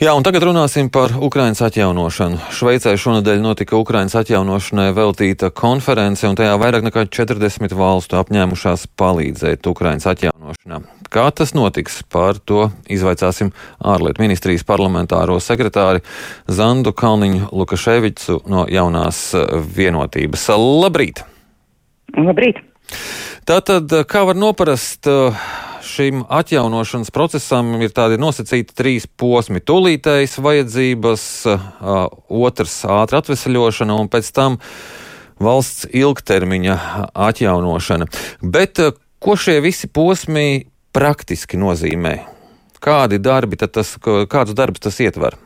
Jā, un tagad runāsim par Ukraiņas atjaunošanu. Šveicē šonadēļ notika Ukraiņas atjaunošanai veltīta konference, un tajā vairāk nekā 40 valstu apņēmušās palīdzēt Ukraiņas atjaunošanā. Kā tas notiks, par to izvaicāsim ārlietu ministrijas parlamentāro sekretāri Zandu Kalniņu Lukaševicu no jaunās vienotības. Labrīt! Labrīt! Tātad, kā var noprast, šim atjaunošanas procesam ir tādi nosacīti trīs posmi - tūlītējas vajadzības, otrs - ātra atvesaļošana un pēc tam valsts ilgtermiņa atjaunošana. Bet ko šie visi posmi praktiski nozīmē? Kādi darbi tas, kādus darbus tas ietver?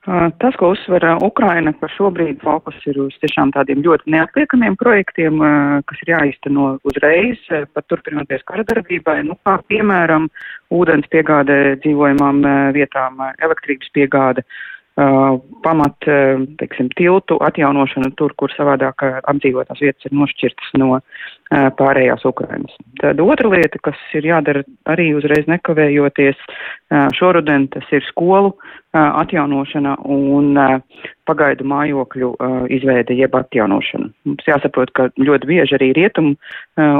Tas, ko uzsver Ukraina par šobrīd, fokus ir uz tiešām tādiem ļoti neatliekamiem projektiem, kas ir jāizteno uzreiz, pat turpinoties kara darbībai, nu, kā piemēram ūdens piegāde dzīvojamām vietām, elektrības piegāde, pamat, teiksim, tiltu atjaunošana tur, kur savādāk apdzīvotās vietas ir nošķirtas no pārējās Ukrainas. Tad otra lieta, kas ir jādara arī uzreiz nekavējoties šoruden, tas ir skolu atjaunošana un pagaidu mājokļu izveide jeb atjaunošana. Mums jāsaprot, ka ļoti bieži arī rietumu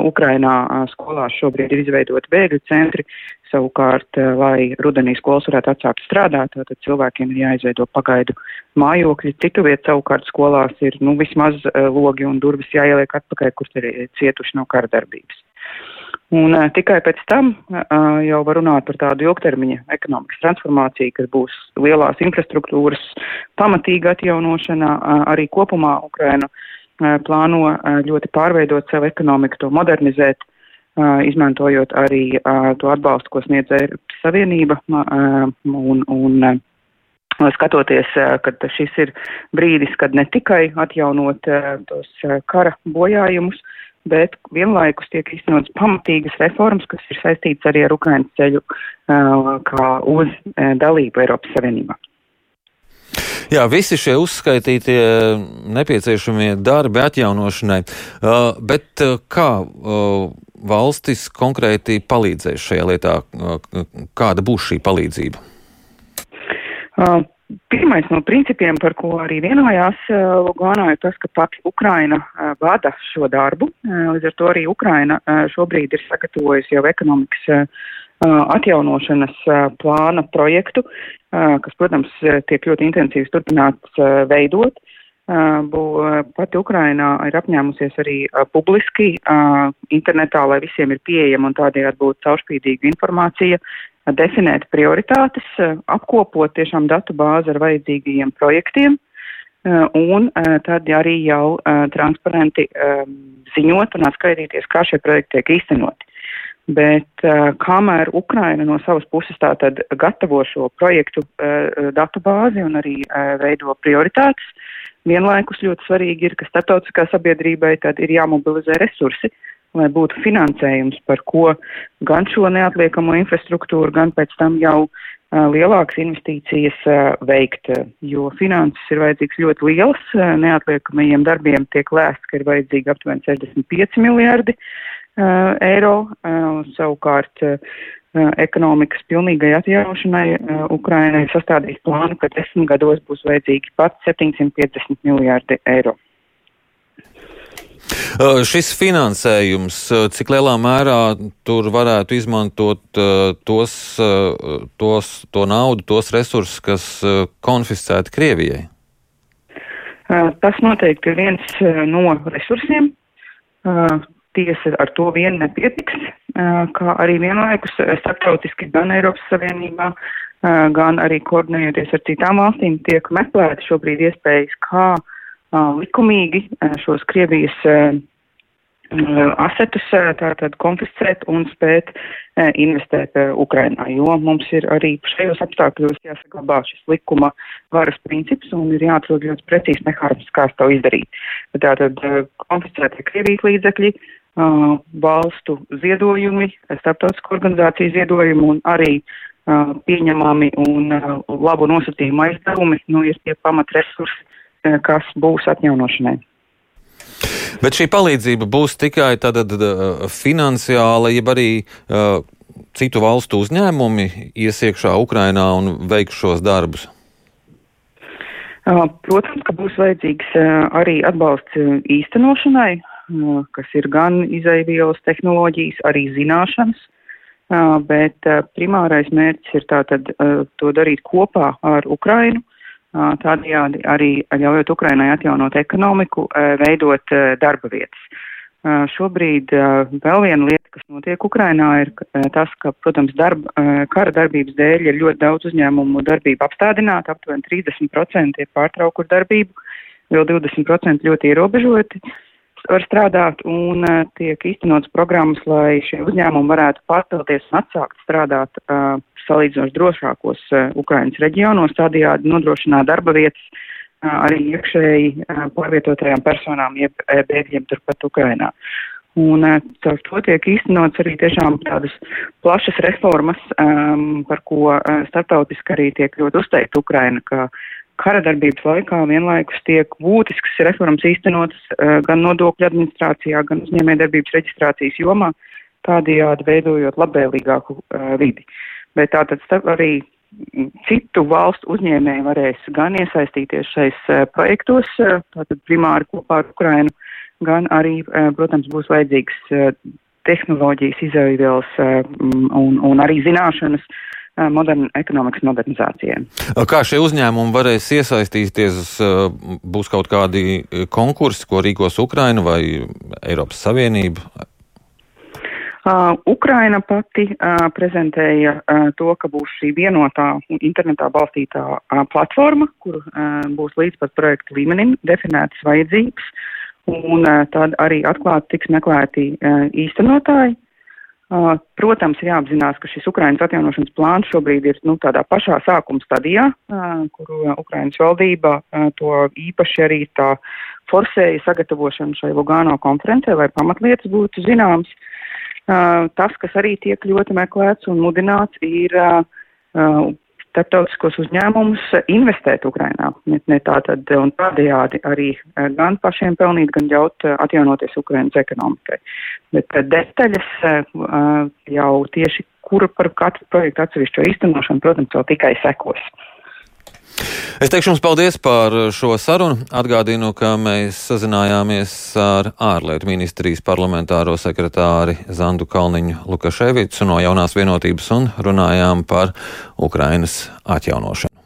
Ukrainā skolās šobrīd ir izveidoti bēgļu centri, savukārt, lai rudenī skolas varētu atsākt strādāt, tad cilvēkiem ir jāizveido pagaidu mājokļi. Citu vietu savukārt skolās ir, nu, vismaz logi un durvis jāieliek atpakaļ, kur ir cietuši no kara darbības. Un uh, tikai pēc tam uh, jau var runāt par tādu ilgtermiņa ekonomikas transformāciju, kas būs lielās infrastruktūras pamatīga atjaunošana. Uh, arī kopumā Ukraina plāno ļoti pārveidot savu ekonomiku, to modernizēt, uh, izmantojot arī uh, to atbalstu, ko sniedz Eiropas Savienība. Uh, un, un, uh, Skatoties, ka šis ir brīdis, kad ne tikai atjaunot tos kara bojājumus, bet vienlaikus tiek iznotas pamatīgas reformas, kas ir saistītas arī ar Ukrainas ceļu kā uz dalību Eiropas Savienībā. Jā, visi šie uzskaitītie nepieciešamie darbi atjaunošanai, bet kā valstis konkrēti palīdzēs šajā lietā? Kāda būs šī palīdzība? Pirmais no principiem, par ko arī vienojās Lugānā, ir tas, ka pati Ukraina vada šo darbu. Līdz ar to arī Ukraina šobrīd ir sagatavojusi jau ekonomikas atjaunošanas plāna projektu, kas, protams, tiek ļoti intensīvi turpināts veidot. Pati Ukraina ir apņēmusies arī publiski internetā, lai visiem ir pieejama un tādējādi būtu caurspīdīga informācija definēt prioritātes, apkopot tiešām datu bāzi ar vajadzīgajiem projektiem un tad arī jau transparenti ziņot un atskaitīties, kā šie projekti tiek īstenoti. Bet kamēr Ukraina no savas puses tātad gatavo šo projektu datu bāzi un arī veido prioritātes, vienlaikus ļoti svarīgi ir, ka starptautiskā sabiedrībai tad ir jāmobilizē resursi, lai būtu finansējums, par ko gan šo neatliekamo infrastruktūru, gan pēc tam jau uh, lielākas investīcijas uh, veikt, jo finanses ir vajadzīgs ļoti liels, uh, neatliekamajiem darbiem tiek lēsts, ka ir vajadzīgi aptuveni 65 miljārdi uh, eiro, savukārt ekonomikas pilnīgai atjaunošanai Ukrainai sastādīs plānu, ka desmit gados būs vajadzīgi pat 750 miljārdi eiro. Šis finansējums, cik lielā mērā tur varētu izmantot tos, tos, to naudu, tos resursus, kas konfiscēti Krievijai? Tas noteikti ir viens no resursiem. Tiesa ar to vien nepietiks, kā arī vienlaikus starptautiski gan Eiropas Savienībā, gan arī koordinējoties ar citām valstīm tiek meklēti šobrīd iespējas, kā likumīgi šos Krievijas asetus tātad konfiscēt un spēt investēt Ukrainā, jo mums ir arī šajos apstākļos jāsaglabā šis likuma varas princips un ir jāatrod ļoti precīzi mehānisms, kā to izdarīt. Tātad konfiscētie Krievijas līdzekļi, valstu ziedojumi, starptautisku organizāciju ziedojumi un arī pieņemami un labu nosacījumu aizdevumi, nu, ir tie pamatresursi, Eh, kas būs atjaunošanai. Bet šī palīdzība būs tikai tāda finansiāla, jeb arī uh, citu valstu uzņēmumi ies iekšā Ukrainā un veiks šos darbus? Protams, ka būs vajadzīgs arī atbalsts īstenošanai, kas ir gan izaivielas tehnoloģijas, arī zināšanas, bet primārais mērķis ir tātad to darīt kopā ar Ukrainu, tādējādi arī ļaujot Ukrainai atjaunot ekonomiku, veidot darba vietas. Šobrīd vēl viena lieta, kas notiek Ukrainā, ir tas, ka, protams, darba, kara darbības dēļ ir ļoti daudz uzņēmumu darbību apstādināta, aptuveni 30% ir pārtraukuši darbību, vēl 20% ļoti ierobežoti var strādāt un tiek īstenots programmas, lai šie uzņēmumi varētu pārcelties un atsākt strādāt salīdzinoši drošākos Ukrainas reģionos, tādējādi nodrošināt darba vietas arī iekšēji pārvietotajām personām, jeb bēgļiem turpat Ukrainā. Un caur to tiek īstenots arī tiešām tādas plašas reformas, um, par ko uh, starptautiski arī tiek ļoti uzteikta Ukraina, ka kara darbības laikā vienlaikus tiek būtisks reformas īstenotas uh, gan nodokļu administrācijā, gan uzņēmē darbības reģistrācijas jomā, tādējādi veidojot labvēlīgāku uh, vidi. Bet tātad arī citu valstu uzņēmēji varēs gan iesaistīties šais uh, projektos, uh, tātad primāri kopā ar Ukrainu, gan arī, protams, būs vajadzīgs tehnoloģijas izēvielas uh, un, un arī zināšanas uh, moderna ekonomikas modernizācijai. Kā šie uzņēmumi varēs iesaistīties? Būs kaut kādi konkursi, ko rīkos Ukraina vai Eiropas Savienība? Uh, Ukraina pati uh, prezentēja uh, to, ka būs šī vienotā internetā balstītā uh, platforma, kur uh, būs līdz pat projektu līmenim definētas vajadzības, un uh, tad arī atklāti tiks meklēti uh, īstenotāji. Uh, protams, ir jāapzinās, ka šis Ukrainas atjaunošanas plāns šobrīd ir nu, tādā pašā sākuma stadijā, uh, Ukrainas valdība to īpaši arī tā forsēja sagatavošanu šai Lugāno konferencē, lai pamatlietas būtu zināmas. Tas, kas arī tiek ļoti meklēts un mudināts, ir starptautiskos uzņēmumus investēt Ukrainā. Ne, ne tā tad un tādējādi arī gan pašiem pelnīt, gan ļaut atjaunoties Ukrainas ekonomikai. Bet detaļas jau tieši, kura par katru projektu atsevišķo īstenošanu, protams, vēl tikai sekos. Es teikšu jums paldies par šo sarunu. Atgādinu, ka mēs sazinājāmies ar ārlietu ministrijas parlamentāro sekretāri Zandu Kalniņu Lukaševicu no jaunās vienotības un runājām par Ukrainas atjaunošanu.